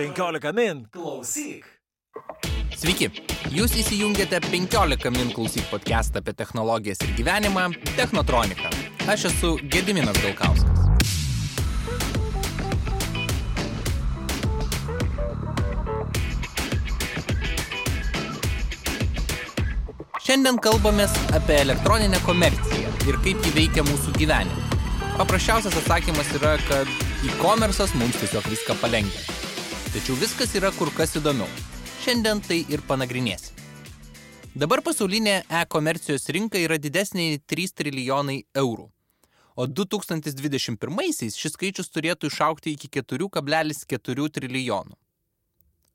15 min. Klausyk. Sveiki, jūs įsijungėte 15 min klausyk podcastą apie technologijas ir gyvenimą Technotronika. Aš esu Gediminas Galkauskas. Šiandien kalbamės apie elektroninę komerciją ir kaip ji veikia mūsų gyvenimą. Paprasčiausias atsakymas yra, kad e-commerce'as mums tiesiog viską palengvina. Tačiau viskas yra kur kas įdomiau. Šiandien tai ir panagrinėsim. Dabar pasaulinė e-komercijos rinka yra didesnė nei 3 trilijonai eurų. O 2021-aisiais šis skaičius turėtų išaukti iki 4,4 trilijonų.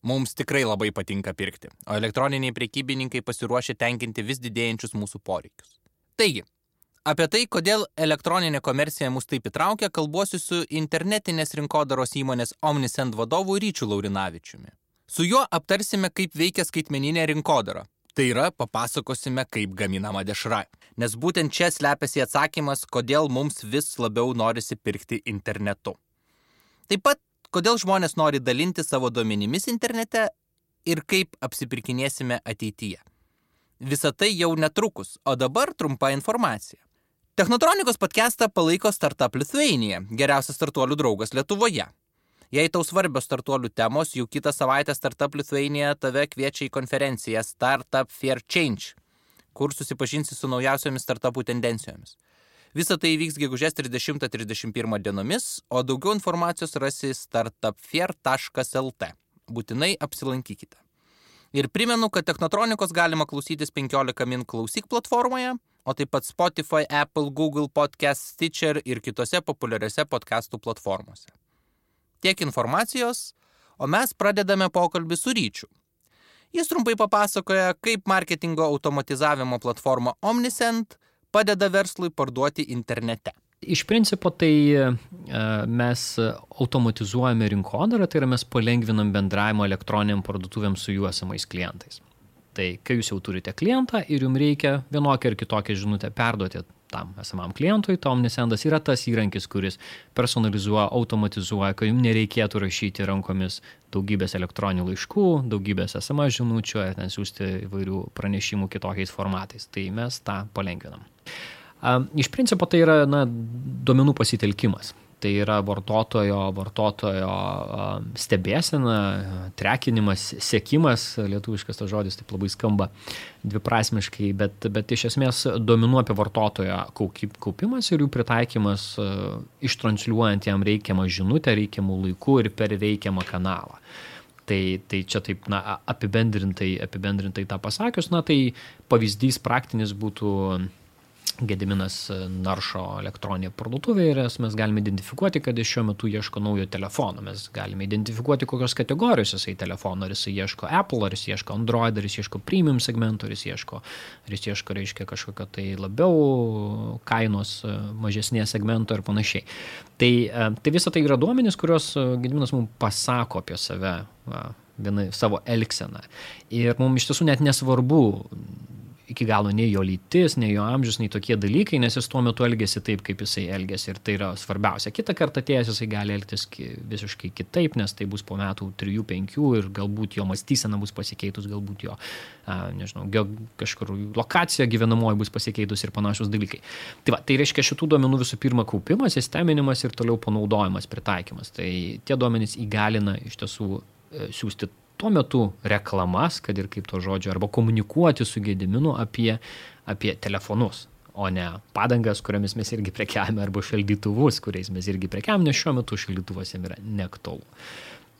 Mums tikrai labai patinka pirkti, o elektroniniai prekybininkai pasiruošia tenkinti vis didėjančius mūsų poreikius. Taigi, apie tai, kodėl elektroninė komercija mus taip įtraukia, kalbuosiu su internetinės rinkodaros įmonės Omnisend vadovu Ryčiu Laurinavičiumi. Su juo aptarsime, kaip veikia skaitmeninė rinkodara. Tai yra, papasakosime, kaip gaminama dešra. Nes būtent čia slepiasi atsakymas, kodėl mums vis labiau norisi pirkti internetu. Taip pat kodėl žmonės nori dalinti savo duomenimis internete ir kaip apsipirkinėsime ateityje. Visą tai jau netrukus, o dabar trumpa informacija. Technotronikos podcastą palaiko Startup Lithuania, geriausias startuolių draugas Lietuvoje. Jei tau svarbios startuolių temos, jau kitą savaitę Startup Lithuania tave kviečia į konferenciją Startup Fair Change, kur susipažinsi su naujausiomis startupų tendencijomis. Visa tai vyks gegužės 30-31 dienomis, o daugiau informacijos rasi startupfair.lt. Būtinai apsilankykite. Ir primenu, kad Technotronikos galima klausytis 15 min klausyk platformoje, o taip pat Spotify, Apple, Google Podcast, Stitcher ir kitose populiariose podcastų platformose. Tiek informacijos, o mes pradedame pokalbį su ryčiu. Jis trumpai papasakoja, kaip marketingo automatizavimo platforma Omnisend padeda verslui parduoti internete. Iš principo tai e, mes automatizuojame rinkodarą, tai yra mes palengvinam bendravimą elektroniniam parduotuvėm su jų esamais klientais. Tai kai jūs jau turite klientą ir jums reikia vienokią ar kitokią žinutę perduoti tam esamam klientui, to Omnisendas yra tas įrankis, kuris personalizuoja, automatizuoja, kad jums nereikėtų rašyti rankomis daugybės elektroninių laiškų, daugybės SMS žinučių, ar ten siūsti įvairių pranešimų kitokiais formatais. Tai mes tą palengvinam. Iš principo tai yra na, duomenų pasitelkimas tai yra vartotojo, vartotojo stebėsena, trekinimas, sėkimas, lietuviškas tas žodis taip labai skamba dviprasmiškai, bet, bet iš esmės duomenų apie vartotojo kaupimas ir jų pritaikymas ištransliuojant jam reikiamą žinutę, reikiamų laikų ir per reikiamą kanalą. Tai, tai čia taip, na, apibendrintai, apibendrintai tą pasakius, na, tai pavyzdys praktinis būtų Gediminas naršo elektroninė parduotuvė ir mes galime identifikuoti, kad jis šiuo metu ieško naujo telefono. Mes galime identifikuoti, kokios kategorijos jisai telefono, ar jisai ieško Apple, ar jis ieško Android, ar jis ieško premium segmento, ar jis ieško, ar jis ieško, reiškia, kažkokio tai labiau kainos mažesnės segmento ir panašiai. Tai, tai visa tai yra duomenys, kuriuos Gediminas mums pasako apie save, vieną savo elgseną. Ir mums iš tiesų net nesvarbu iki galo nei jo lytis, nei jo amžius, nei tokie dalykai, nes jis tuo metu elgėsi taip, kaip jisai elgėsi ir tai yra svarbiausia. Kita kartą atėjęs jisai gali elgtis visiškai kitaip, nes tai bus po metų 3-5 ir galbūt jo mąstysena bus pasikeitus, galbūt jo, nežinau, kažkur lokacija gyvenamoji bus pasikeitus ir panašus dalykai. Tai, va, tai reiškia šitų duomenų visų pirma kaupimas, sisteminimas ir toliau panaudojimas, pritaikymas. Tai tie duomenys įgalina iš tiesų e, siūsti tuo metu reklamas, kad ir kaip to žodžio, arba komunikuoti su Gediminu apie, apie telefonus, o ne padangas, kuriamis mes irgi prekiavame, arba šaldytuvus, kuriais mes irgi prekiavame, nes šiuo metu šaldytuvas jam yra neaktualu.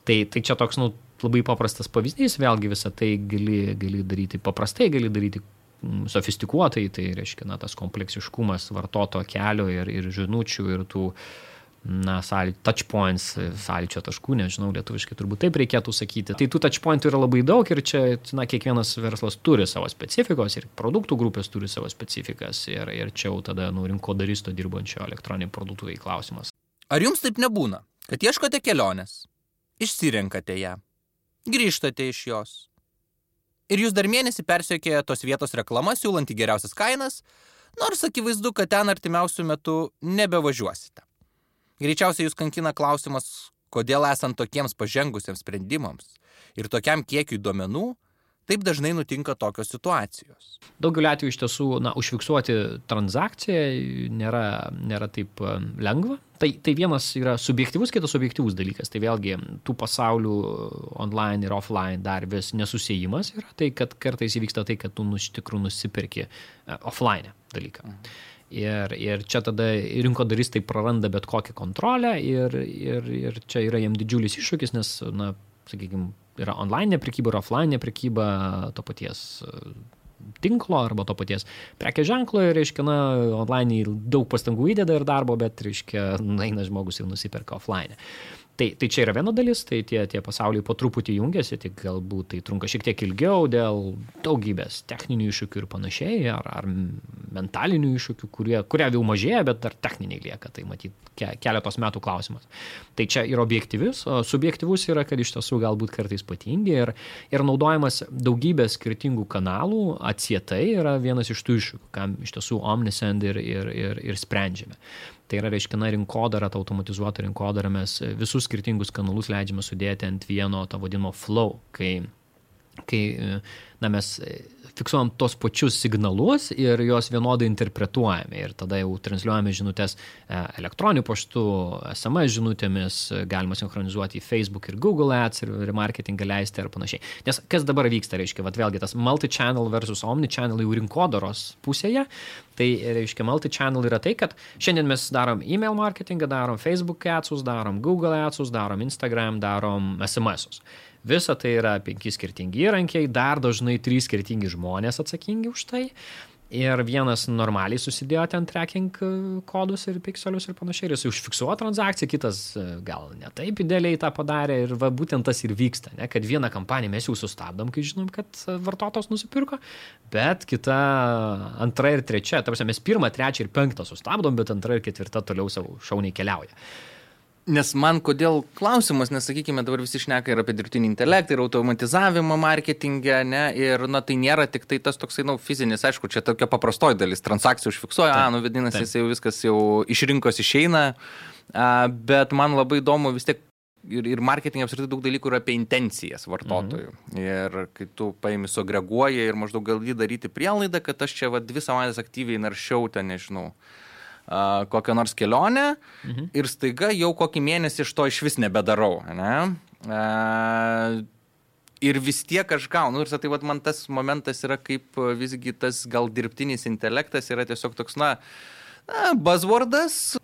Tai, tai čia toks nu, labai paprastas pavyzdys, vėlgi visą tai gali, gali daryti paprastai, gali daryti mm, sofistikuotai, tai reiškia na, tas kompleksiškumas vartoto kelio ir, ir žinučių ir tų uh, na, sąly, touch points, sąlyčio taškų, nežinau, lietuviškai turbūt taip reikėtų sakyti. Tai tų touch pointų yra labai daug ir čia, na, kiekvienas verslas turi savo specifikos ir produktų grupės turi savo specifikas ir, ir čia jau tada, nu, rinkodaristo dirbančio elektroniniai parduotuvai klausimas. Ar jums taip nebūna, kad ieškote kelionės, išsirenkate ją, grįžtate iš jos ir jūs dar mėnesį persiekėja tos vietos reklama siūlanti geriausias kainas, nors akivaizdu, kad ten artimiausių metų nebevažiuosite. Greičiausiai jūs kankina klausimas, kodėl esant tokiems pažengusiems sprendimams ir tokiam kiekiui duomenų, Taip dažnai nutinka tokios situacijos. Daugeliu atveju iš tiesų, na, užfiksuoti transakciją nėra, nėra taip e, lengva. Tai, tai vienas yra subjektivus, kitas objektivus dalykas. Tai vėlgi tų pasaulių online ir offline dar vis nesusijimas yra tai, kad kartais įvyksta tai, kad tu iš tikrųjų nusipirki e, offline dalyką. Mhm. Ir, ir čia tada rinkodaristai praranda bet kokią kontrolę ir, ir, ir čia yra jiem didžiulis iššūkis, nes, na, sakykime, yra online prekyba ir offline prekyba to paties e, tinklo arba to paties prekės ženklo ir, reiškia, na, online daug pastangų įdeda ir darbo, bet, reiškia, eina žmogus ir nusiperka offline. Tai, tai čia yra viena dalis, tai tie, tie pasauliai po truputį jungiasi, tik galbūt tai trunka šiek tiek ilgiau dėl daugybės techninių iššūkių ir panašiai, ar, ar mentalinių iššūkių, kurie, kurie jau mažėja, bet dar techniniai lieka, tai matyt ke, keletos metų klausimas. Tai čia yra objektyvis, o subjektyvus yra, kad iš tiesų galbūt kartais patingi ir, ir naudojamas daugybės skirtingų kanalų atsietai yra vienas iš tų iššūkių, kam iš tiesų Omnisend ir, ir, ir, ir sprendžiame. Tai yra, reiškia, na, rinkodara, ta automatizuota rinkodara, mes visus skirtingus kanalus leidžiame sudėti ant vieno, to vadinamo flow, kai, kai na, mes fiksuojam tos pačius signalus ir juos vienodai interpretuojame. Ir tada jau transliuojame žinutės e, elektroniniu paštu, SMS žinutėmis, galima sinchronizuoti į Facebook ir Google Ads ir remarketingą leisti ir panašiai. Nes kas dabar vyksta, reiškia, vat, vėlgi tas multi-channel versus omni-channel jau rinkodaros pusėje. Tai reiškia, multi-channel yra tai, kad šiandien mes darom email marketingą, darom Facebook adsus, darom Google adsus, darom Instagram, darom SMS-us. Visa tai yra penki skirtingi įrankiai, dar dažnai trys skirtingi žmonės atsakingi už tai. Ir vienas normaliai susidėjo ten tracking e, kodus ir pikselius ir panašiai, ir jis užfiksuoja transakciją, kitas e, gal ne taip idealiai tą padarė ir va, būtent tas ir vyksta, ne? kad vieną kampaniją mes jau sustabdom, kai žinom, kad e, vartotojas nusipirko, bet kita antra ir trečia, tarsi mes pirmą, trečią ir penktą sustabdom, bet antra ir ketvirta toliau savo šauniai keliauja. Nes man kodėl klausimas, nes sakykime, dabar visi šneka ir apie dirbtinį intelektą, ir automatizavimą marketingę, ne, ir, na, tai nėra tik tai tas toksai, na, nu, fizinis, aišku, čia tokia paprastoji dalis, transakcijų užfiksuoja, a, nu, vadinasi, jis jau viskas jau iš rinkos išeina, a, bet man labai įdomu vis tiek ir, ir marketinge apskritai daug dalykų yra apie intencijas vartotojų. Mhm. Ir kai tu paimi suagreguoji ir maždaug gali daryti prielaidą, kad aš čia va, dvi savaitės aktyviai naršiau ten, nežinau, kokią nors kelionę mhm. ir staiga jau kokį mėnesį iš to iš vis nebedarau. Ne? A, ir vis tiek aš gaunu. Ir tai vat, man tas momentas yra kaip visgi tas gal dirbtinis intelektas yra tiesiog toks, na, na buzzwordas.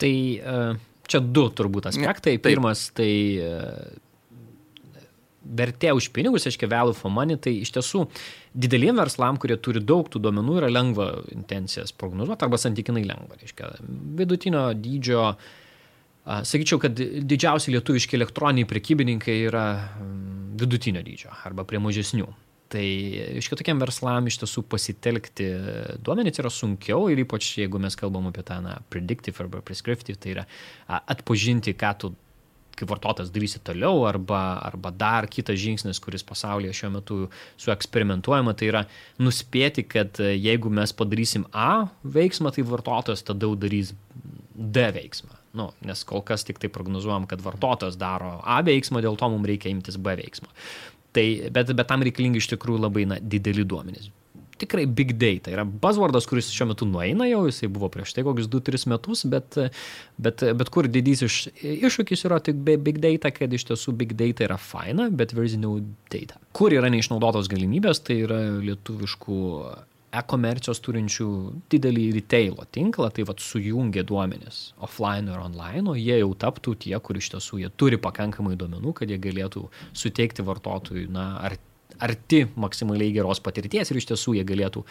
Tai uh, čia du turbūt aspektai. Pirmas, tai uh, vertė už pinigus, aiškiai value for money, tai iš tiesų dideliem verslam, kurie turi daug tų duomenų, yra lengva intencijas prognozuoti arba santykinai lengva. Reiškia, vidutinio dydžio, sakyčiau, kad didžiausi lietuviški elektroniniai prekybininkai yra mm, vidutinio dydžio arba prie mažesnių. Tai iškia tokiam verslam iš tiesų pasitelkti duomenys yra sunkiau ir ypač jeigu mes kalbam apie tą na, predictive arba prescriptive, tai yra atpažinti, ką tu kaip vartotojas darysi toliau, arba, arba dar kitas žingsnis, kuris pasaulyje šiuo metu su eksperimentuojama, tai yra nuspėti, kad e, jeigu mes padarysim A veiksmą, tai vartotojas tada darys D veiksmą. Nu, nes kol kas tik tai prognozuojam, kad vartotojas daro A veiksmą, dėl to mums reikia imtis B veiksmą. Tai, bet, bet tam reikalingi iš tikrųjų labai na, dideli duomenys tikrai big data. Yra buzzwordas, kuris šiuo metu nueina jau, jisai buvo prieš tai kokius 2-3 metus, bet, bet, bet kur didysis iššūkis yra tik big data, kad iš tiesų big data yra faina, bet there is no data. Kur yra neišnaudotos galimybės, tai yra lietuviškų e-komercijos turinčių didelį retailo tinklą, tai vad sujungia duomenis offline ir online, o jie jau taptų tie, kur iš tiesų jie turi pakankamai duomenų, kad jie galėtų suteikti vartotojui, na, ar arti maksimaliai geros patirties ir iš tiesų jie galėtų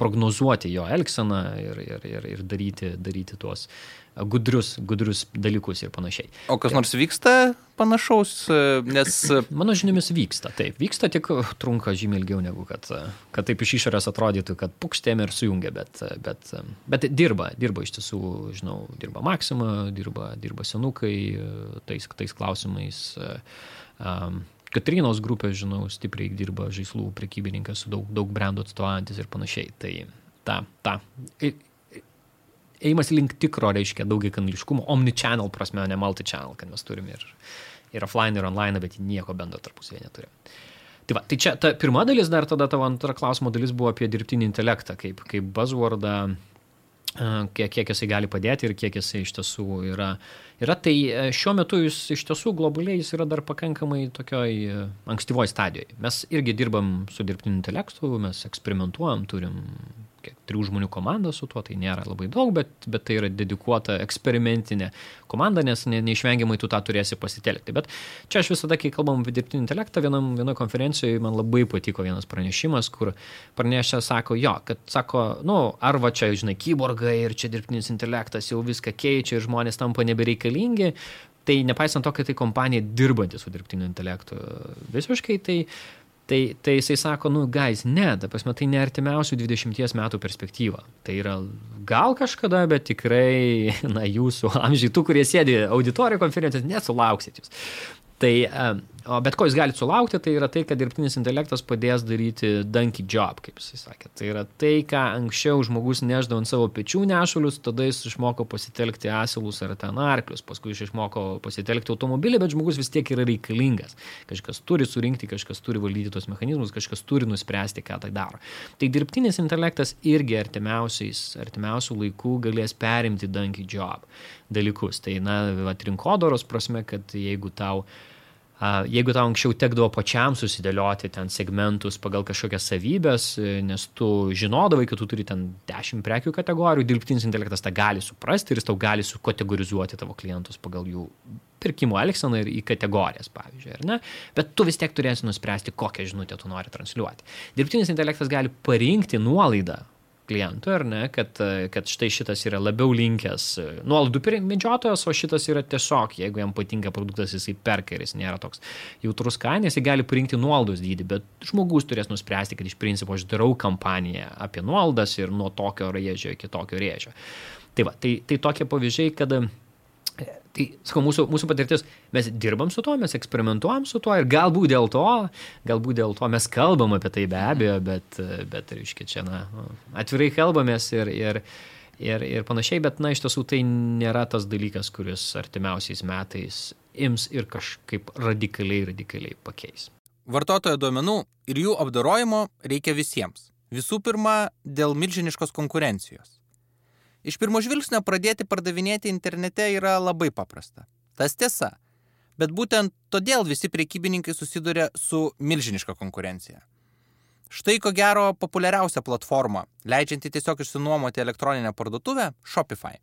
prognozuoti jo elgseną ir, ir, ir, ir daryti, daryti tuos gudrius, gudrius dalykus ir panašiai. O kas nors vyksta panašaus, nes... Mano žiniomis vyksta, taip, vyksta, tik trunka žymiai ilgiau negu kad, kad taip iš išorės atrodytų, kad pukštėm ir sujungia, bet, bet, bet dirba, dirba iš tiesų, žinau, dirba Maxima, dirba, dirba senukai tais, tais klausimais. Um, Katrinos grupė, žinau, stipriai dirba žaislų prekybininkas su daug, daug brandų atstovaujantis ir panašiai. Tai ta, ta. ėjimas link tikro, reiškia, daugiakanališkumo, omnichannel prasme, ne multichannel, kad mes turime ir, ir offline, ir online, bet nieko bendro tarpusavėje neturime. Tai, va, tai čia ta pirma dalis, dar tada tavo antra klausimo dalis buvo apie dirbtinį intelektą, kaip, kaip buzzwordą, kiek, kiek jisai gali padėti ir kiek jisai iš tiesų yra. yra tai šiuo metu jis iš tiesų globaliai jis yra dar pakankamai tokioj ankstyvoj stadijoje. Mes irgi dirbam su dirbtiniu intelektu, mes eksperimentuojam, turim trijų žmonių komanda su tuo, tai nėra labai daug, bet, bet tai yra dedikuota eksperimentinė komanda, nes ne, neišvengiamai tu tą turėsi pasitelkti. Bet čia aš visada, kai kalbam apie dirbtinį intelektą, vienam, vienoje konferencijoje man labai patiko vienas pranešimas, kur pranešė, sako, jo, kad sako, nu, ar va čia, žinai, kyborgai ir čia dirbtinis intelektas jau viską keičia ir žmonės tampa nebereikalingi, Tai nepaisant to, kad tai kompanija dirbanti su dirbtiniu intelektu visiškai, tai Tai, tai jisai sako, nu, guys, ne, ta prasme, tai ne artimiausių 20 metų perspektyva. Tai yra gal kažkada, bet tikrai, na, jūsų amžiai, tų, kurie sėdi auditorijų konferencijos, nesulauksit jūs. Tai, o bet ko jūs galite sulaukti, tai yra tai, kad dirbtinis intelektas padės daryti donkey job, kaip jisai sakė. Tai yra tai, ką anksčiau žmogus neždavo ant savo pečių nešulius, tada jis išmoko pasitelkti asilus ar ten arklius, paskui jis išmoko pasitelkti automobilį, bet žmogus vis tiek yra reikalingas. Kažkas turi surinkti, kažkas turi valdyti tos mechanizmus, kažkas turi nuspręsti, ką tai daro. Tai dirbtinis intelektas irgi artimiausių laikų galės perimti donkey job dalykus. Tai, na, rinkodaros prasme, kad jeigu tau Jeigu tau anksčiau tekdavo pačiam susidėlioti ten segmentus pagal kažkokias savybės, nes tu žinodavai, kad tu turi ten 10 prekių kategorijų, dirbtinis intelektas tą gali suprasti ir jis tau gali sukategorizuoti tavo klientus pagal jų pirkimo elgseną ir į kategorijas, pavyzdžiui, ar ne? Bet tu vis tiek turėsi nuspręsti, kokią žinutę tu nori transliuoti. Dirbtinis intelektas gali parinkti nuolaidą klientui, ar ne, kad, kad štai šitas yra labiau linkęs nuolaidų medžiotojas, o šitas yra tiesiog, jeigu jam patinka produktas, jisai perka ir jis nėra toks jautrus kainės, jis gali parinkti nuolaidos dydį, bet žmogus turės nuspręsti, kad iš principo aš darau kampaniją apie nuolaidas ir nuo tokio rėžio iki tokio rėžio. Tai va, tai, tai tokie pavyzdžiai, kad Tai, sakau, mūsų, mūsų patirtis, mes dirbam su tuo, mes eksperimentuojam su tuo ir galbūt dėl to, galbūt dėl to mes kalbam apie tai be abejo, bet, bet reiškia, čia, na, atvirai kalbamės ir, ir, ir, ir panašiai, bet, na, iš tiesų tai nėra tas dalykas, kuris artimiausiais metais ims ir kažkaip radikaliai, radikaliai pakeis. Vartotojo duomenų ir jų apdarojimo reikia visiems. Visų pirma, dėl milžiniškos konkurencijos. Iš pirmo žvilgsnio pradėti pardavinėti internete yra labai paprasta. Tas tiesa. Bet būtent todėl visi priekybininkai susiduria su milžiniška konkurencija. Štai ko gero populiariausia platforma, leidžianti tiesiog išsinuomoti elektroninę parduotuvę - Shopify.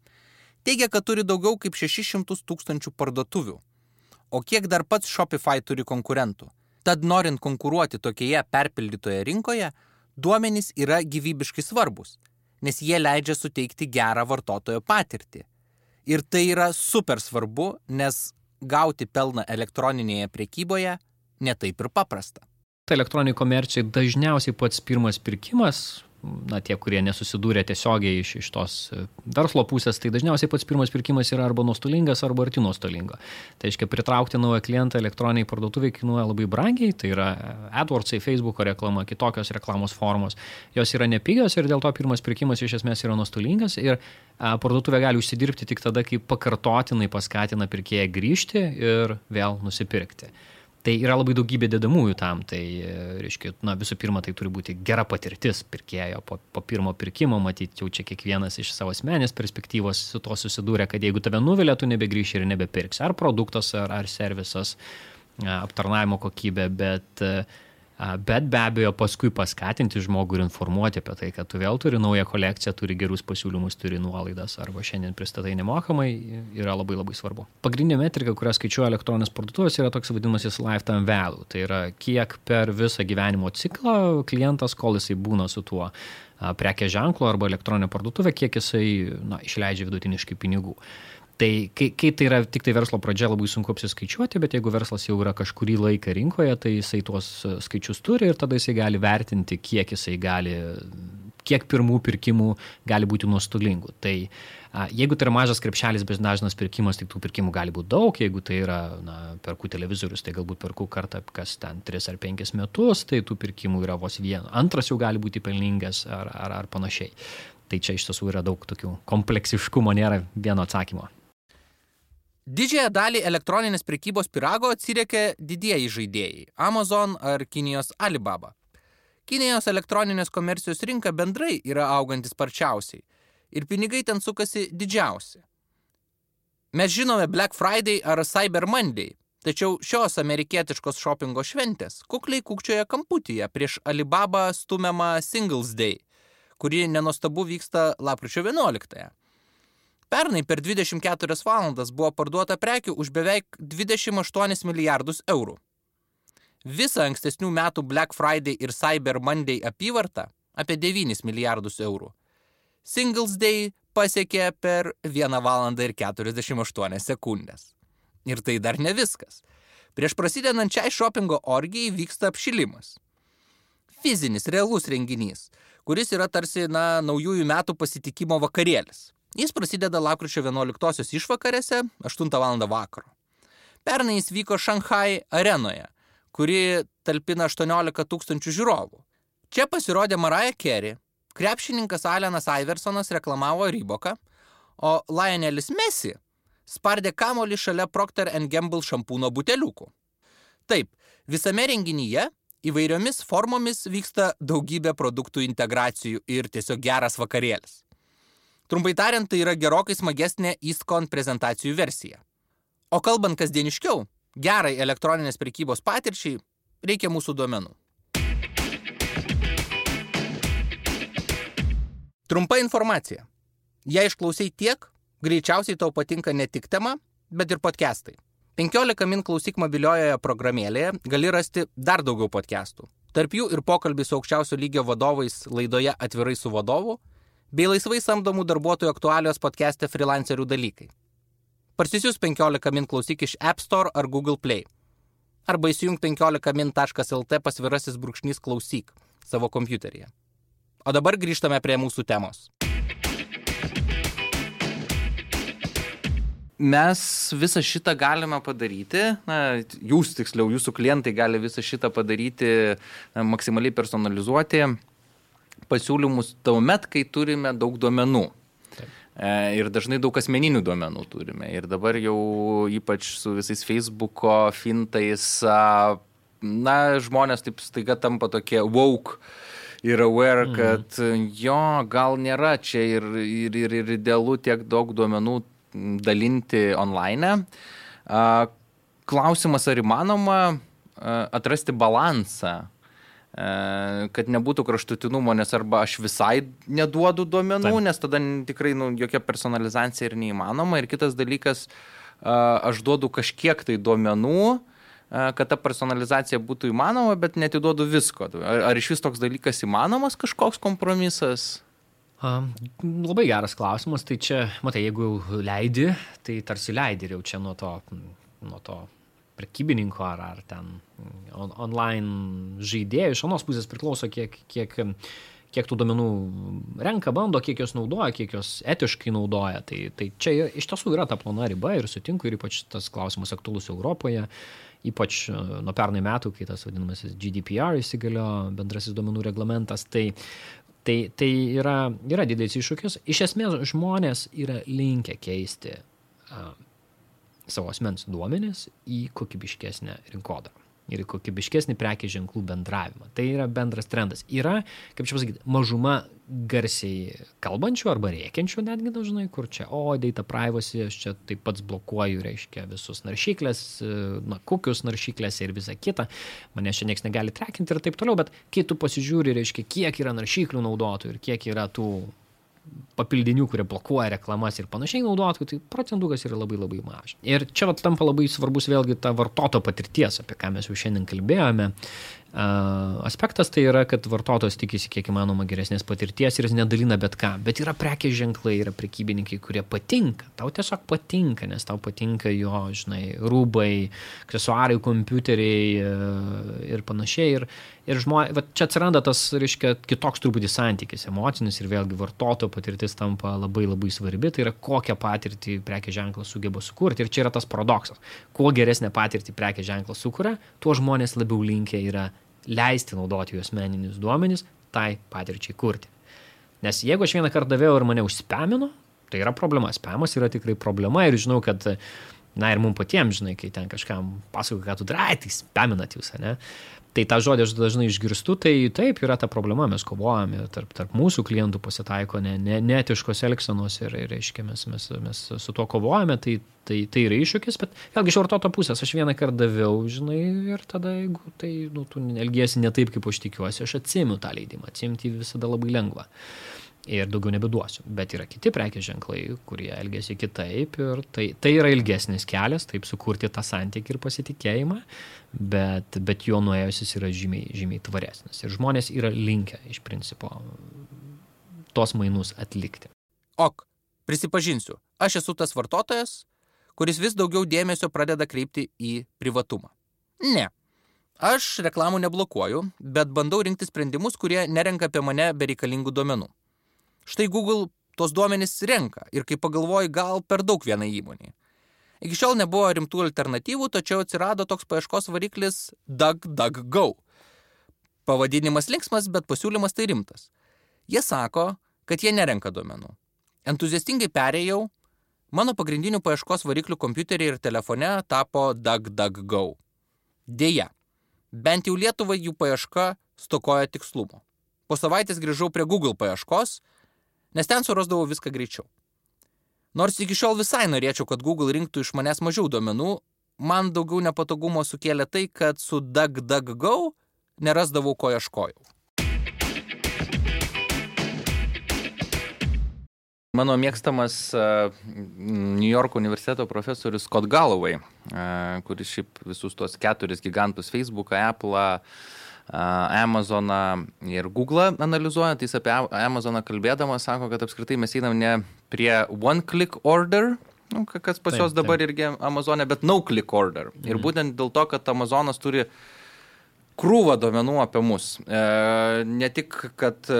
Teigia, kad turi daugiau kaip 600 tūkstančių parduotuvių. O kiek dar pats Shopify turi konkurentų? Tad norint konkuruoti tokioje perpildytoje rinkoje, duomenys yra gyvybiškai svarbus nes jie leidžia suteikti gerą vartotojo patirtį. Ir tai yra super svarbu, nes gauti pelną elektroninėje priekyboje netaip ir paprasta. Elektroniniai komercijai dažniausiai pats pirmas pirkimas na, tie, kurie nesusidūrė tiesiogiai iš, iš tos e, verslo pusės, tai dažniausiai pats pirmas pirkimas yra arba nuostolingas, arba arti nuostolingo. Tai reiškia, pritraukti naują klientą elektroniniai parduotuviai kainuoja labai brangiai, tai yra AdWordsai, Facebook'o reklama, kitokios reklamos formos. Jos yra nepigios ir dėl to pirmas pirkimas iš esmės yra nuostolingas ir a, parduotuvė gali užsidirbti tik tada, kai pakartotinai paskatina pirkėją grįžti ir vėl nusipirkti. Tai yra labai daugybė dedamųjų tam. Tai, e, reiškia, na, visų pirma, tai turi būti gera patirtis pirkėjo po, po pirmo pirkimo, matyti, jau čia kiekvienas iš savo asmenės perspektyvos su to susidūrė, kad jeigu tave nuvilia, tu nebegrįši ir nebepirksi. Ar produktas, ar, ar servisas, aptarnavimo kokybė, bet uh, Bet be abejo, paskui paskatinti žmogų ir informuoti apie tai, kad tu vėl turi naują kolekciją, turi gerus pasiūlymus, turi nuolaidas arba šiandien pristatai nemokamai, yra labai labai svarbu. Pagrindinė metrika, kurią skaičiuoja elektroninės parduotuvės, yra toks vadinamasis lifetime value. Tai yra, kiek per visą gyvenimo ciklą klientas, kol jisai būna su tuo prekės ženklu arba elektroninė parduotuvė, kiek jisai na, išleidžia vidutiniškai pinigų. Tai kai, kai tai yra tik tai verslo pradžia, labai sunku apsiskaičiuoti, bet jeigu verslas jau yra kažkurį laiką rinkoje, tai jisai tuos e, skaičius turi ir tada jisai gali vertinti, kiek jisai gali, kiek pirmų pirkimų gali būti nuostolingų. Tai a, jeigu tai yra mažas krepšelis, bet dažnas pirkimas, tai tų pirkimų gali būti daug, jeigu tai yra, na, perku televizorius, tai galbūt perku kartą kas ten 3 ar 5 metus, tai tų pirkimų yra vos vienas, antras jau gali būti pelningas ar, ar, ar panašiai. Tai čia iš tiesų yra daug tokių kompleksiškumo, nėra vieno atsakymo. Didžiąją dalį elektroninės prekybos pirago atsiriekė didieji žaidėjai - Amazon ar Kinijos Alibaba. Kinijos elektroninės komercijos rinka bendrai yra augantis sparčiausiai ir pinigai ten sukasi didžiausi. Mes žinome Black Friday ar Cyber Monday, tačiau šios amerikietiškos šopingo šventės kukliai kukčioje kamputyje prieš Alibaba stumiamą Singles Day, kuri nenostabu vyksta lapkričio 11-ąją. Pernai per 24 valandas buvo parduota prekių už beveik 28 milijardus eurų. Visą ankstesnių metų Black Friday ir Cyber Monday apyvartą apie 9 milijardus eurų. Singles Day pasiekė per 1 valandą ir 48 sekundės. Ir tai dar ne viskas. Prieš prasidedant šiai šopingo orgijai vyksta apšilimas. Fizinis, realus renginys, kuris yra tarsi, na, naujųjų metų pasitikimo vakarėlis. Jis prasideda lapkričio 11-osios išvakarėse 8 val. vakaro. Pernai jis vyko Šanhai arenoje, kuri talpina 18 tūkstančių žiūrovų. Čia pasirodė Mariah Carey, krepšininkas Alenas Iversonas reklamavo Ryboką, o Lionelis Messi spardė kamolį šalia Procter Gamble šampūno buteliukų. Taip, visame renginyje įvairiomis formomis vyksta daugybė produktų integracijų ir tiesiog geras vakarėlis. Trumpai tariant, tai yra gerokai smagesnė EastCon prezentacijų versija. O kalbant kasdieniškiau, gerai elektroninės prekybos patirčiai reikia mūsų duomenų. Trumpa informacija. Jei išklausai tiek, greičiausiai tau patinka ne tik tema, bet ir podcastai. 15 min klausyk mobiliojoje programėlėje gali rasti dar daugiau podcastų. Tarp jų ir pokalbį su aukščiausio lygio vadovais laidoje Atvirai su vadovu, bei laisvai samdomų darbuotojų aktualios podcast'e freelancerių dalykai. Parsisius 15 min klausyk iš App Store ar Google Play. Arba įsijung 15min.lt pasvirasis brūkšnys klausyk savo kompiuteryje. O dabar grįžtame prie mūsų temos. Mes visą šitą galime padaryti, na, jūs tiksliau, jūsų klientai gali visą šitą padaryti, na, maksimaliai personalizuoti pasiūlymus tuomet, kai turime daug duomenų. E, ir dažnai daug asmeninių duomenų turime. Ir dabar jau ypač su visais Facebook'o, fintais, na, žmonės taip staiga tampa tokie woke ir aware, mhm. kad mm. jo, gal nėra čia ir, ir, ir, ir idealu tiek daug duomenų dalinti online. Klausimas, ar įmanoma atrasti balansą, kad nebūtų kraštutinumo, nes arba aš visai neduodu duomenų, Taip. nes tada tikrai nu, jokia personalizacija ir neįmanoma. Ir kitas dalykas, aš duodu kažkiek tai duomenų, kad ta personalizacija būtų įmanoma, bet netiduodu visko. Ar, ar iš vis toks dalykas įmanomas kažkoks kompromisas? Um, labai geras klausimas, tai čia, matai, jeigu leidi, tai tarsi leidi ir jau čia nuo to, nuo to prekybininko ar, ar ten on, online žaidėjų iš anos pusės priklauso, kiek, kiek, kiek tų duomenų renka, bando, kiek jos naudoja, kiek jos etiškai naudoja. Tai, tai čia iš tiesų yra ta plona riba ir sutinku ir ypač tas klausimas aktualus Europoje. Ypač e, nuo pernai metų, kai tas vadinamasis GDPR įsigaliojo bendrasis duomenų reglamentas, tai, tai, tai yra, yra didelis iššūkis. Iš esmės žmonės yra linkę keisti savo asmens duomenis į kokybiškesnę rinkodarą ir kokybiškesnį prekės ženklų bendravimą. Tai yra bendras trendas. Yra, kaip čia pasakyti, mažuma garsiai kalbančių arba rėkiančių netgi dažnai, kur čia, o, data privacy, aš čia taip pats blokuoju, reiškia, visus naršyklės, na, kokius naršyklės ir visa kita, mane čia niekas negali trekinti ir taip toliau, bet kai tu pasižiūri, reiškia, kiek yra naršyklių naudotojų ir kiek yra tų papildinių, kurie blokuoja reklamas ir panašiai naudotojų, tai procentukas yra labai labai mažas. Ir čia vat, tampa labai svarbus vėlgi ta vartoto patirties, apie ką mes jau šiandien kalbėjome, aspektas tai yra, kad vartotojas tikisi kiek įmanoma geresnės patirties ir jis nedalina bet ką. Bet yra prekės ženklai, yra prekybininkai, kurie patinka. Tau tiesiog patinka, nes tau patinka jo, žinai, rūbai, aksesuarai, kompiuteriai e, ir panašiai. Ir, ir žmonės, čia atsiranda tas, reiškia, kitoks truputį santykis, emocinis ir vėlgi vartotojo patirtis tampa labai labai svarbi. Tai yra, kokią patirtį prekės ženklas sugeba sukurti. Ir čia yra tas paradoksas. Kuo geresnę patirtį prekės ženklas sukuria, tuo žmonės labiau linkia yra leisti naudoti jų asmeninius duomenis tai patirčiai kurti. Nes jeigu aš vieną kartą davėjau ir mane užspamino, tai yra problema. Spamas yra tikrai problema ir žinau, kad, na ir mums patiems, žinai, kai ten kažkam pasako, ką tu darai, tai spaminat jūs, ne? Tai tą žodį aš dažnai išgirstu, tai taip yra ta problema, mes kovojame, tarp, tarp mūsų klientų pasitaiko ne, ne, netiškos elgsenos ir, ir reiškia, mes, mes, mes su tuo kovojame, tai, tai, tai yra iššūkis, bet vėlgi iš vartoto pusės aš vieną kartą daviau, žinai, ir tada, jeigu tai, nu, tu elgiesi ne taip, kaip aš tikiuosi, aš atsimiu tą leidimą, atsimti visada labai lengva ir daugiau nebeduosiu. Bet yra kiti prekės ženklai, kurie elgesi kitaip ir tai, tai yra ilgesnis kelias, taip sukurti tą santykį ir pasitikėjimą, bet, bet jo nuėjus jis yra žymiai, žymiai tvaresnis. Ir žmonės yra linkę iš principo tos mainus atlikti. Ok, prisipažinsiu, aš esu tas vartotojas, kuris vis daugiau dėmesio pradeda kreipti į privatumą. Ne. Aš reklamų neblokuoju, bet bandau rinkti sprendimus, kurie nerenka apie mane bereikalingų duomenų. Štai Google tos duomenys renka ir kai pagalvoji, gal per daug vienai įmoniai. Iki šiol nebuvo rimtų alternatyvų, tačiau atsirado toks paieškos variklis DuckDuckGo. Pavadinimas linksmas, bet pasiūlymas tai rimtas. Jie sako, kad jie nerenka duomenų. Entuziastingai perėjau, mano pagrindinių paieškos variklių kompiuterį ir telefone tapo DuckDuckGo. Deja, bent jau Lietuvai jų paieška stokoja tikslumo. Po savaitės grįžau prie Google paieškos nes ten surasdavau viską greičiau. Nors iki šiol visai norėčiau, kad Google rinktų iš manęs mažiau duomenų, man daugiau nepatogumo sukėlė tai, kad su DuckDuckGo nerasdavau, ko ieškojau. Mano mėgstamas uh, New York universiteto profesorius Scott Galloway, uh, kuris šiaip visus tuos keturis gigantus - Facebooką, Apple'ą, Amazoną ir Google analizuojant, jis apie Amazoną kalbėdamas sako, kad apskritai mes einam ne prie one click order, nu, kas pas juos dabar taip. irgi Amazonė, bet no click order. Mhm. Ir būtent dėl to, kad Amazonas turi krūvą duomenų apie mus. E, ne tik, kad e,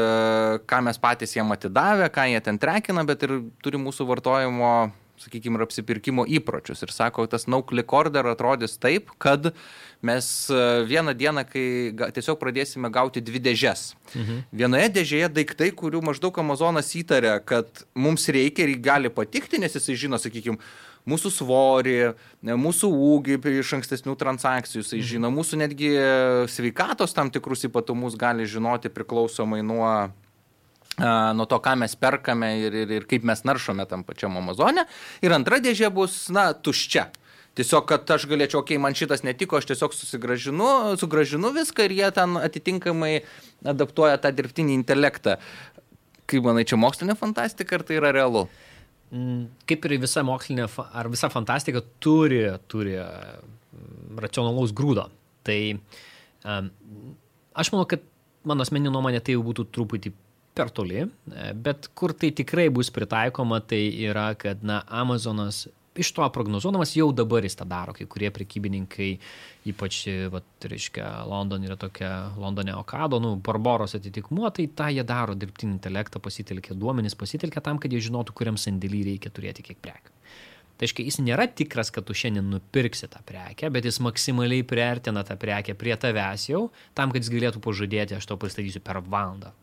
ką mes patys jiem atidavę, ką jie ten trekina, bet ir turi mūsų vartojimo sakykime, ir apsipirkimo įpročius. Ir sako, tas no click order atrodys taip, kad mes e, vieną dieną, kai tiesiog pradėsime gauti dvi dėžes. Mhm. Vienoje dėžėje daiktai, kurių maždaug Amazonas įtarė, kad mums reikia ir gali patikti, nes jisai žino, sakykime, mūsų svorį, mūsų ūgį iš ankstesnių transakcijų, jisai mhm. žino, mūsų netgi sveikatos tam tikrus ypatumus gali žinoti priklausomai nuo nuo to, ką mes perkame ir, ir, ir kaip mes naršome tam pačiam Amazone. Ir antra dėžė bus, na, tuščia. Tiesiog, kad aš galėčiau, okei, okay, man šitas netiko, aš tiesiog susigražinu, sugražinu viską ir jie ten atitinkamai adaptuoja tą dirbtinį intelektą. Kaip manai, čia mokslinė fantastika ar tai yra realu? Mm, kaip ir visa mokslinė ar visa fantastika turi, turi mm, racionalaus grūdo. Tai um, aš manau, kad mano asmeninė nuomonė tai jau būtų truputį per toli, bet kur tai tikrai bus pritaikoma, tai yra, kad na, Amazonas iš to prognozuodamas jau dabar jis tą daro, kai kurie prekybininkai, ypač, vat, reiškia, London yra tokia, Londone Okado, nu, Barbaros atitikmuo, tai tą jie daro, dirbtinį intelektą pasitelkia, duomenys pasitelkia tam, kad jie žinotų, kuriam sandėlį reikia turėti kiek prekių. Tai reiškia, jis nėra tikras, kad tu šiandien nupirksi tą prekę, bet jis maksimaliai priartina tą prekę prie tavęs jau, tam, kad jis galėtų pažadėti, aš to pristatysiu per valandą,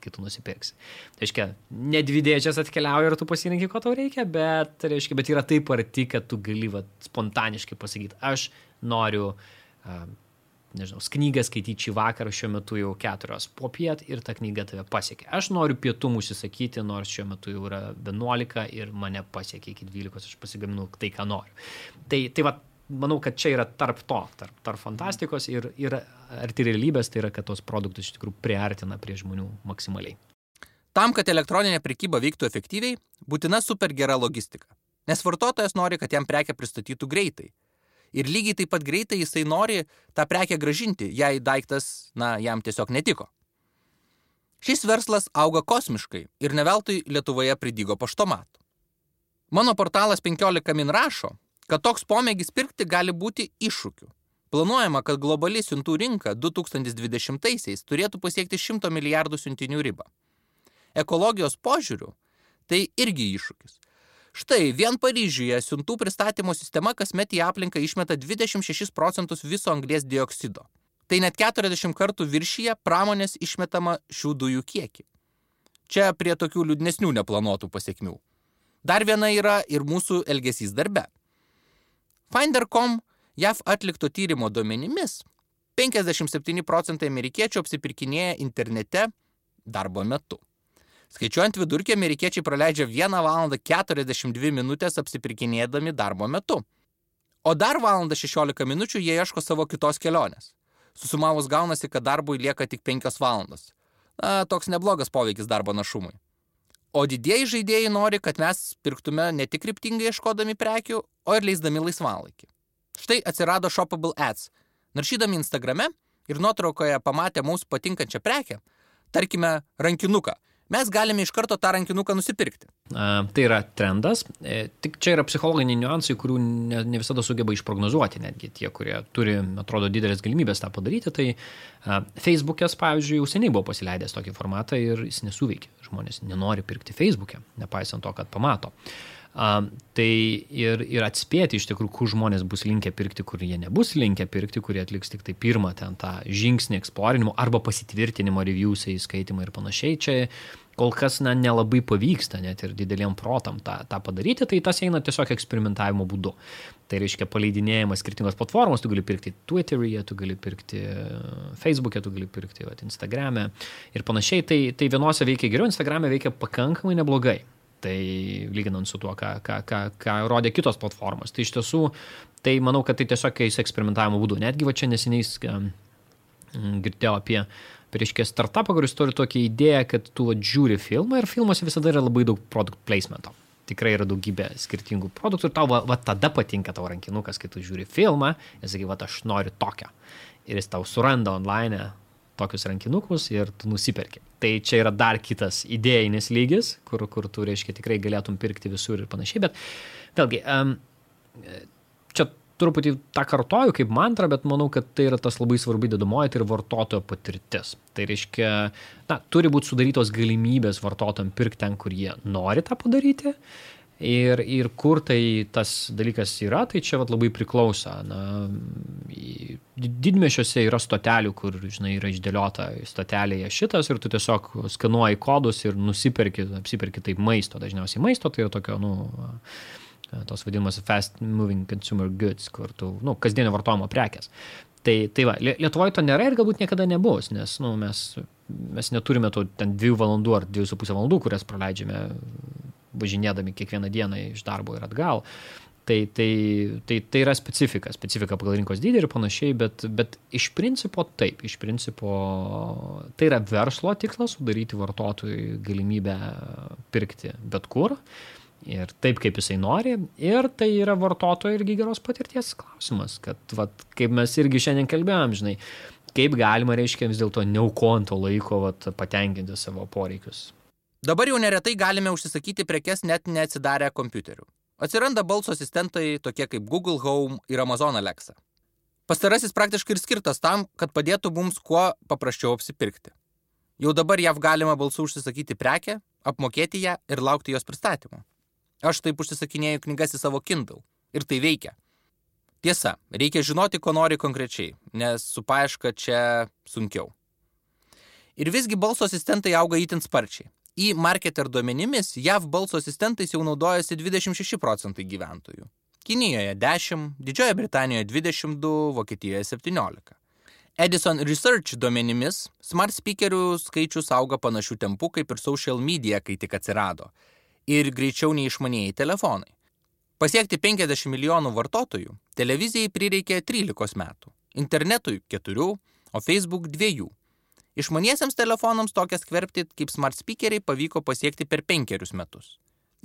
kai tu nusipirksi. Tai reiškia, ne dvi dėžės atkeliauja ir tu pasirinkai, ko tau reikia, bet, tai reiškia, bet yra taip arti, kad tu gali va, spontaniškai pasakyti, aš noriu, uh, nežinau, knygą skaityti šį vakarą, šiuo metu jau keturios popiet ir ta knyga tave pasiekia. Aš noriu pietų užsisakyti, nors šiuo metu jau yra 11 ir mane pasiekia iki 12, aš pasigaminu tai, ką noriu. Tai, tai va, manau, kad čia yra tarp to, tarp, tarp fantastikos ir, ir arti realybės, tai yra, kad tos produktus iš tikrųjų priartina prie žmonių maksimaliai. Tam, kad elektroninė prekyba veiktų efektyviai, būtina super gera logistika. Nes vartotojas nori, kad jam prekę pristatytų greitai. Ir lygiai taip pat greitai jisai nori tą prekę gražinti, jei daiktas, na, jam tiesiog netiko. Šis verslas auga kosmiškai ir neveltui Lietuvoje pridygo paštomatų. Mano portalas 15 min rašo, kad toks pomėgis pirkti gali būti iššūkiu. Planuojama, kad globali siuntų rinka 2020-aisiais turėtų pasiekti 100 milijardų siuntinių ribą. Ekologijos požiūrių tai irgi iššūkis. Štai vien Paryžiuje siuntų pristatymo sistema kasmet į aplinką išmeta 26 procentus viso anglės dioksido. Tai net 40 kartų viršyje pramonės išmetama šių dujų kiekį. Čia prie tokių liūdnesnių neplanuotų pasiekmių. Dar viena yra ir mūsų elgesys darbe. Finder.com JAV atlikto tyrimo duomenimis 57 procentai amerikiečių apsipirkinėja internete darbo metu. Skaičiuojant vidurkį, amerikiečiai praleidžia 1 val. 42 minutės apsipirkinėdami darbo metu. O dar valandą 16 minučių jie ieško savo kitos kelionės. Susumavus gaunasi, kad darbui lieka tik 5 valandos. Na, toks neblogas poveikis darbo našumui. O didieji žaidėjai nori, kad mes pirktume ne tik kryptingai ieškodami prekių, o ir leisdami laisvalaikį. Štai atsirado Shoppable Ads. Naršydami Instagrame ir nuotraukoje pamatę mums patinkančią prekę, tarkime rankinuką, mes galime iš karto tą rankinuką nusipirkti. A, tai yra trendas, e, tik čia yra psichologiniai niuansai, kurių ne, ne visada sugeba išprognozuoti, netgi tie, kurie turi, atrodo, didelės galimybės tą padaryti. Tai a, Facebook'as, pavyzdžiui, jau seniai buvo pasileidęs tokį formatą ir jis nesuveikia. Žmonės nenori pirkti Facebook'e, nepaisant to, kad pamato. Tai ir, ir atspėti iš tikrųjų, kur žmonės bus linkę pirkti, kur jie nebus linkę pirkti, kurie atliks tik tai pirmą ten tą žingsnį eksplorinimo arba pasitvirtinimo reviewsai, skaitimai ir panašiai. Čia kol kas na, nelabai pavyksta net ir dideliem protam tą, tą padaryti, tai tas eina tiesiog eksperimentavimo būdu. Tai reiškia paleidinėjimas skirtingos platformos, tu gali pirkti Twitter'yje, tu gali pirkti Facebook'e, tu gali pirkti vat, Instagram'e ir panašiai. Tai, tai vienose veikia geriau, Instagram'e veikia pakankamai neblogai. Tai lyginant su tuo, ką, ką, ką, ką rodė kitos platformos. Tai iš tiesų, tai manau, kad tai tiesiog eis eksperimentavimo būdu. Netgi va čia neseniai girdėjau apie, reiškia, startupą, kuris turi tokią idėją, kad tu va, žiūri filmą ir filmuose visada yra labai daug produkt placemento. Tikrai yra daugybė skirtingų produktų ir tau va, va tada patinka tavo rankinukas, kai tu žiūri filmą ir sakai, va aš noriu tokio. Ir jis tau suranda online tokius rankinukus ir tu nusiperki. Tai čia yra dar kitas idėjinis lygis, kur, kur tu, reiškia, tikrai galėtum pirkti visur ir panašiai, bet vėlgi, um, čia truputį tą kartoju kaip mantrą, bet manau, kad tai yra tas labai svarbi dedamoji, tai yra vartotojo patirtis. Tai reiškia, na, turi būti sudarytos galimybės vartotojams pirkti ten, kur jie nori tą padaryti. Ir, ir kur tai tas dalykas yra, tai čia vat, labai priklauso. Na, didmešiuose yra stotelių, kur, žinai, yra išdėliota stotelėje šitas ir tu tiesiog skanuoji kodus ir nusiperki, apsiperki taip maisto. Dažniausiai maisto tai yra tokio, nu, tos vadinamos fast moving consumer goods, kur tu, nu, kasdienio vartojimo prekes. Tai, tai va, Lietuvoje to nėra ir galbūt niekada nebus, nes nu, mes, mes neturime to ten dviejų valandų ar dviejų su pusę valandų, kurias praleidžiame važinėdami kiekvieną dieną iš darbo ir atgal. Tai, tai, tai, tai yra specifika, specifika pagal rinkos dydį ir panašiai, bet, bet iš principo taip, iš principo tai yra verslo tikslas sudaryti vartotojui galimybę pirkti bet kur ir taip, kaip jisai nori. Ir tai yra vartotojo irgi geros patirties klausimas, kad vat, kaip mes irgi šiandien kalbėjom, žinai, kaip galima, reiškia, vis dėlto neaukojant to laiko vat, patenkinti savo poreikius. Dabar jau neretai galime užsisakyti prekes net neatsidarę kompiuterių. Atsiranda balso asistentai tokie kaip Google Home ir Amazon Alexa. Pastarasis praktiškai ir skirtas tam, kad padėtų mums kuo paprasčiau apsipirkti. Jau dabar jav galima balsu užsisakyti prekę, apmokėti ją ir laukti jos pristatymo. Aš taip užsisakinėjau knygas į savo Kindle ir tai veikia. Tiesa, reikia žinoti, ko nori konkrečiai, nes su paieška čia sunkiau. Ir visgi balso asistentai auga įtin sparčiai. Į marketer duomenimis JAV balso asistentais jau naudojasi 26 procentai gyventojų. Kinijoje 10, Didžiojoje Britanijoje 22, Vokietijoje 17. Edison Research duomenimis smart speakerių skaičius auga panašių tempų kaip ir social media, kai tik atsirado. Ir greičiau nei išmanieji telefonai. Pasiekti 50 milijonų vartotojų televizijai prireikė 13 metų, internetui 4, o Facebook 2. Išmaniesiems telefonams tokias skverbti kaip smart speakeriai pavyko pasiekti per penkerius metus.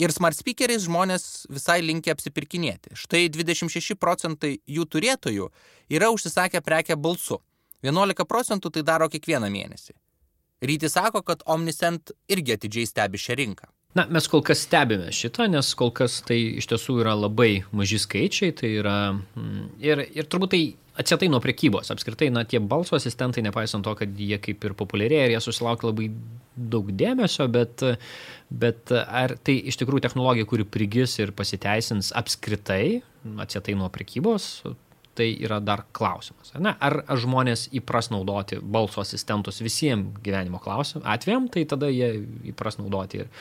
Ir smart speakeriais žmonės visai linkia apsipirkinėti. Štai 26 procentai jų turėtojų yra užsisakę prekę balsu. 11 procentų tai daro kiekvieną mėnesį. Ryti sako, kad Omniscent irgi atidžiai stebi šią rinką. Na, mes kol kas stebime šitą, nes kol kas tai iš tiesų yra labai maži skaičiai, tai yra mm, ir, ir turbūt tai atsietai nuo prekybos. Apskritai, na, tie balso asistentai, nepaisant to, kad jie kaip ir populiarėja ir jie susilaukia labai daug dėmesio, bet, bet ar tai iš tikrųjų technologija, kuri prigis ir pasiteisins apskritai, atsietai nuo prekybos, tai yra dar klausimas. Ar, ar žmonės įpras naudoti balso asistentus visiems gyvenimo klausimams, atvejam, tai tada jie įpras naudoti ir,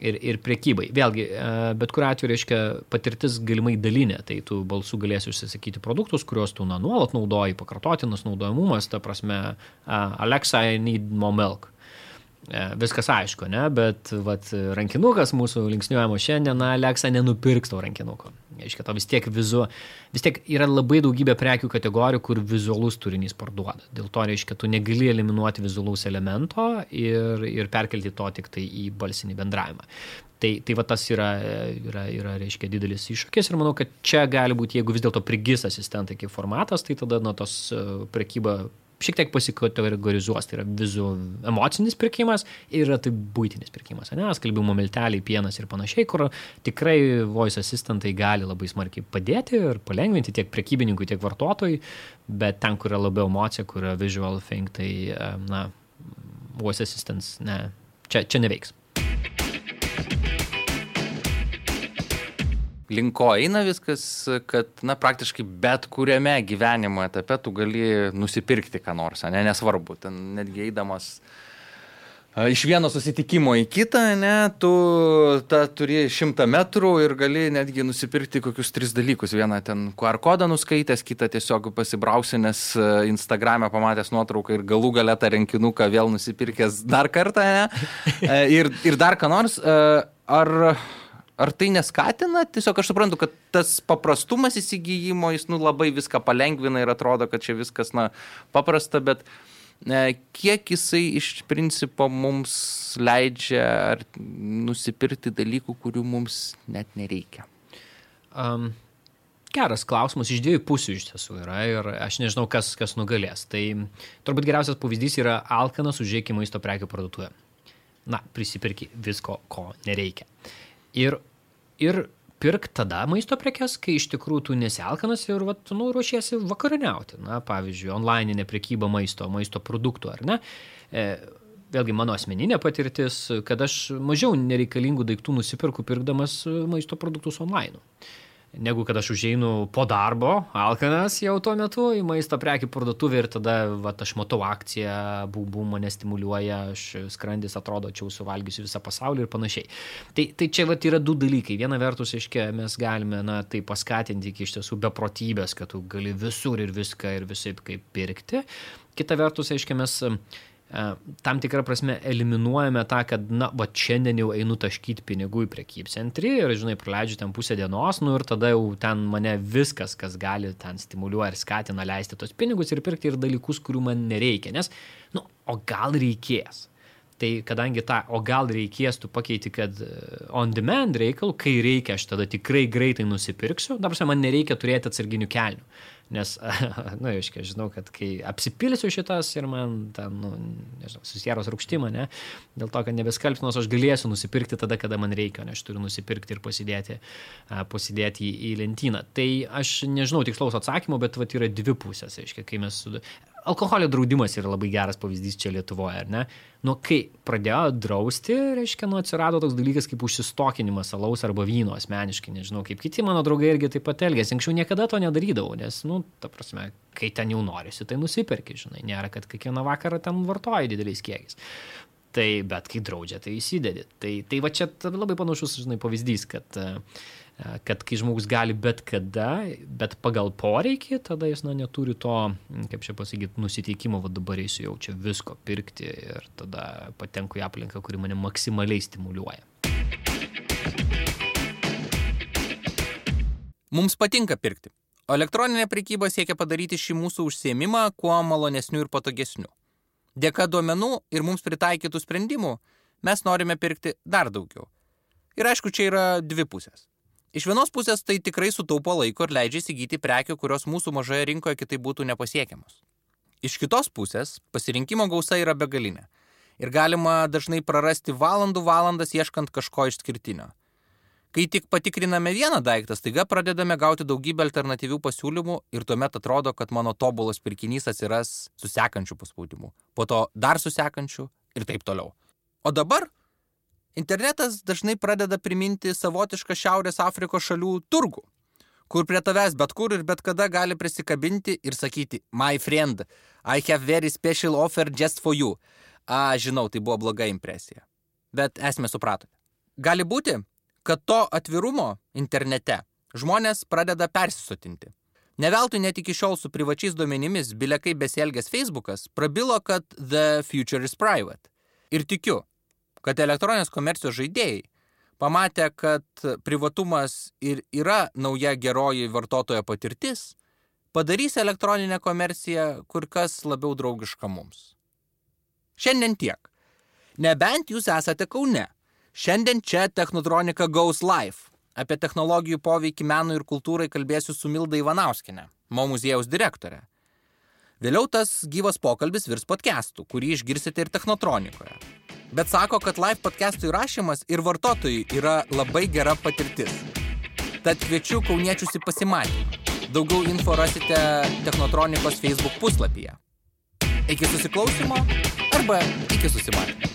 ir, ir priekybai. Vėlgi, e, bet kuriu atveju reiškia patirtis galimai dalinė, tai tu balsu galėsi užsisakyti produktus, kuriuos tu na, nuolat naudoji, pakartotinas naudojamumas, ta prasme, Alexa, I need more milk viskas aišku, ne, bet vat, rankinukas mūsų linksniuojamo šiandien, na, Alexa nenupirks to rankinuko. Aiškiai, to vis tiek vizu, vis tiek yra labai daugybė prekių kategorijų, kur vizualus turinys parduoda. Dėl to, reiškia, tu negali eliminuoti vizualaus elemento ir, ir perkelti to tik tai į balsinį bendravimą. Tai, tai va tas yra, yra, yra, reiškia, didelis iššūkis ir manau, kad čia gali būti, jeigu vis dėlto prigis asistentai kaip formatas, tai tada, na, tos e, prekyba šiek tiek pasikategorizuos. Tai yra vizu emocinis pirkimas ir yra tai būtinis pirkimas. Ne, skalbimo milteliai, pienas ir panašiai, kur tikrai voice asistentai gali labai smarkiai padėti ir palengvinti tiek prekybininkui, tiek vartotojui, bet ten, kur yra labiau emocija, kur yra visual thing, tai, na, voice assistants, ne, čia, čia neveiks. Link ko eina viskas, kad, na, praktiškai bet kuriame gyvenimo etape tu gali nusipirkti ką nors, ne, nesvarbu, ten netgi eidamas iš vieno susitikimo į kitą, ne, tu ta, turi šimtą metrų ir gali netgi nusipirkti kokius tris dalykus. Vieną ten QR kodą nuskaitęs, kitą tiesiog pasibrausinęs Instagram'e pamatęs nuotrauką ir galų galę tą renkinuką vėl nusipirkęs dar kartą, ne, ir, ir dar ką nors. Ar Ar tai neskatina? Tiesiog aš suprantu, kad tas paprastumas įsigijimo, jis nu, labai viską palengvina ir atrodo, kad čia viskas na, paprasta, bet e, kiek jisai iš principo mums leidžia ar nusipirkti dalykų, kurių mums net nereikia? Um, geras klausimas, iš dviejų pusių iš tiesų yra ir aš nežinau, kas, kas nugalės. Tai turbūt geriausias pavyzdys yra alkanas užžieki maisto prekių parduotuvė. Na, prisipirki visko, ko nereikia. Ir, ir pirk tada maisto prekes, kai iš tikrųjų tu nesialkanas ir vat, nu, ruošiesi vakarieniauti. Na, pavyzdžiui, online prekyba maisto, maisto produktų, ar ne? E, vėlgi mano asmeninė patirtis, kad aš mažiau nereikalingų daiktų nusipirku pirkdamas maisto produktus online negu kad aš užeinu po darbo, alkanas jau tuo metu į maisto prekių parduotuvę ir tada va, aš matau akciją, būbų mane stimuliuoja, aš skrandis atrodo, čia jau suvalgysiu visą pasaulį ir panašiai. Tai, tai čia va, yra du dalykai. Viena vertus, aiškiai, mes galime na, tai paskatinti iki iš tiesų beprotybės, kad tu gali visur ir viską ir visai kaip pirkti. Kita vertus, aiškiai, mes tam tikrą prasme eliminuojame tą, kad, na, va, šiandien jau einu taškyti pinigų į prekybcentrį ir, žinai, praleidžiu ten pusę dienos, nu ir tada jau ten mane viskas, kas gali ten stimuliuoja ir skatina leisti tos pinigus ir pirkti ir dalykus, kurių man nereikia. Nes, nu, o gal reikės. Tai kadangi tą, o gal reikės, tu pakeiti, kad e, on demand reikalų, kai reikia, aš tada tikrai greitai nusipirksiu, dabar man nereikia turėti atsarginių kelnių. Nes, na, nu, aiškiai, žinau, kad kai apsipilsiu šitas ir man ten, nu, nežinau, susieros rūkštimą, ne, dėl to, kad nebeskalbsinos, aš galėsiu nusipirkti tada, kada man reikia, nes aš turiu nusipirkti ir pasidėti, pasidėti į lentyną. Tai aš nežinau tikslaus atsakymo, bet vat, yra dvi pusės, aiškiai, kai mes alkoholio draudimas yra labai geras pavyzdys čia Lietuvoje, ar ne? Nu, kai pradėjo drausti, reiškia, nu, atsirado toks dalykas kaip užsistokinimas alaus arba vyno asmeniškai, nežinau, kaip kiti mano draugai irgi taip pat elgėsi. Anksčiau niekada to nedarydavau, nes, nu, ta prasme, kai ten jau norisi, tai nusiperki, žinai, nėra, kad kiekvieną vakarą ten vartoji dideliais kiekiais. Tai, bet kai draudžia, tai įsidedi. Tai, tai va čia labai panašus, žinai, pavyzdys, kad uh, kad kai žmogus gali bet kada, bet pagal poreikį, tada jis na, neturi to, kaip čia pasakyti, nusiteikimo, va dabar eisiu jau čia visko pirkti ir tada patenku į aplinką, kuri mane maksimaliai stimuliuoja. Mums patinka pirkti. O elektroninė prekyba siekia padaryti šį mūsų užsiemimą kuo malonesniu ir patogesniu. Dėka duomenų ir mums pritaikytų sprendimų mes norime pirkti dar daugiau. Ir aišku, čia yra dvi pusės. Iš vienos pusės tai tikrai sutaupo laiko ir leidžia įsigyti prekių, kurios mūsų mažoje rinkoje kitai būtų nepasiekiamos. Iš kitos pusės pasirinkimo gausa yra begalinė ir galima dažnai prarasti valandų valandas ieškant kažko išskirtinio. Kai tik patikriname vieną daiktą, staiga pradedame gauti daugybę alternatyvių pasiūlymų ir tuomet atrodo, kad mano tobulas pirkinys atsiras su sekančiu paspaudimu, po to dar su sekančiu ir taip toliau. O dabar Internetas dažnai pradeda priminti savotišką Šiaurės Afrikos šalių turgų, kur prie tavęs bet kur ir bet kada gali prisikabinti ir sakyti, my friend, I have very special offer just for you. A, žinau, tai buvo bloga impresija. Bet esmė supratote. Gali būti, kad to atvirumo internete žmonės pradeda persisotinti. Neveltui net iki šiol su privačiais duomenimis, bilekai besielgęs Facebookas, prabilo, kad the future is private. Ir tikiu, kad elektroninės komercijos žaidėjai pamatę, kad privatumas ir yra nauja geroji vartotojo patirtis, padarys elektroninę komerciją kur kas labiau draugišką mums. Šiandien tiek. Nebent jūs esate Kaune. Šiandien čia Technotronika Goes Live. Apie technologijų poveikį menui ir kultūrai kalbėsiu su Milda Ivanauskinė, Mo muziejaus direktorė. Vėliau tas gyvas pokalbis virs podcastu, kurį išgirsite ir Technotronikoje bet sako, kad live podcastų įrašymas ir vartotojui yra labai gera patirtis. Tad kviečiu kauniečius į pasimatymą. Daugiau info rasite Technotronikos Facebook puslapyje. Iki susiklausimo arba iki susimatymo.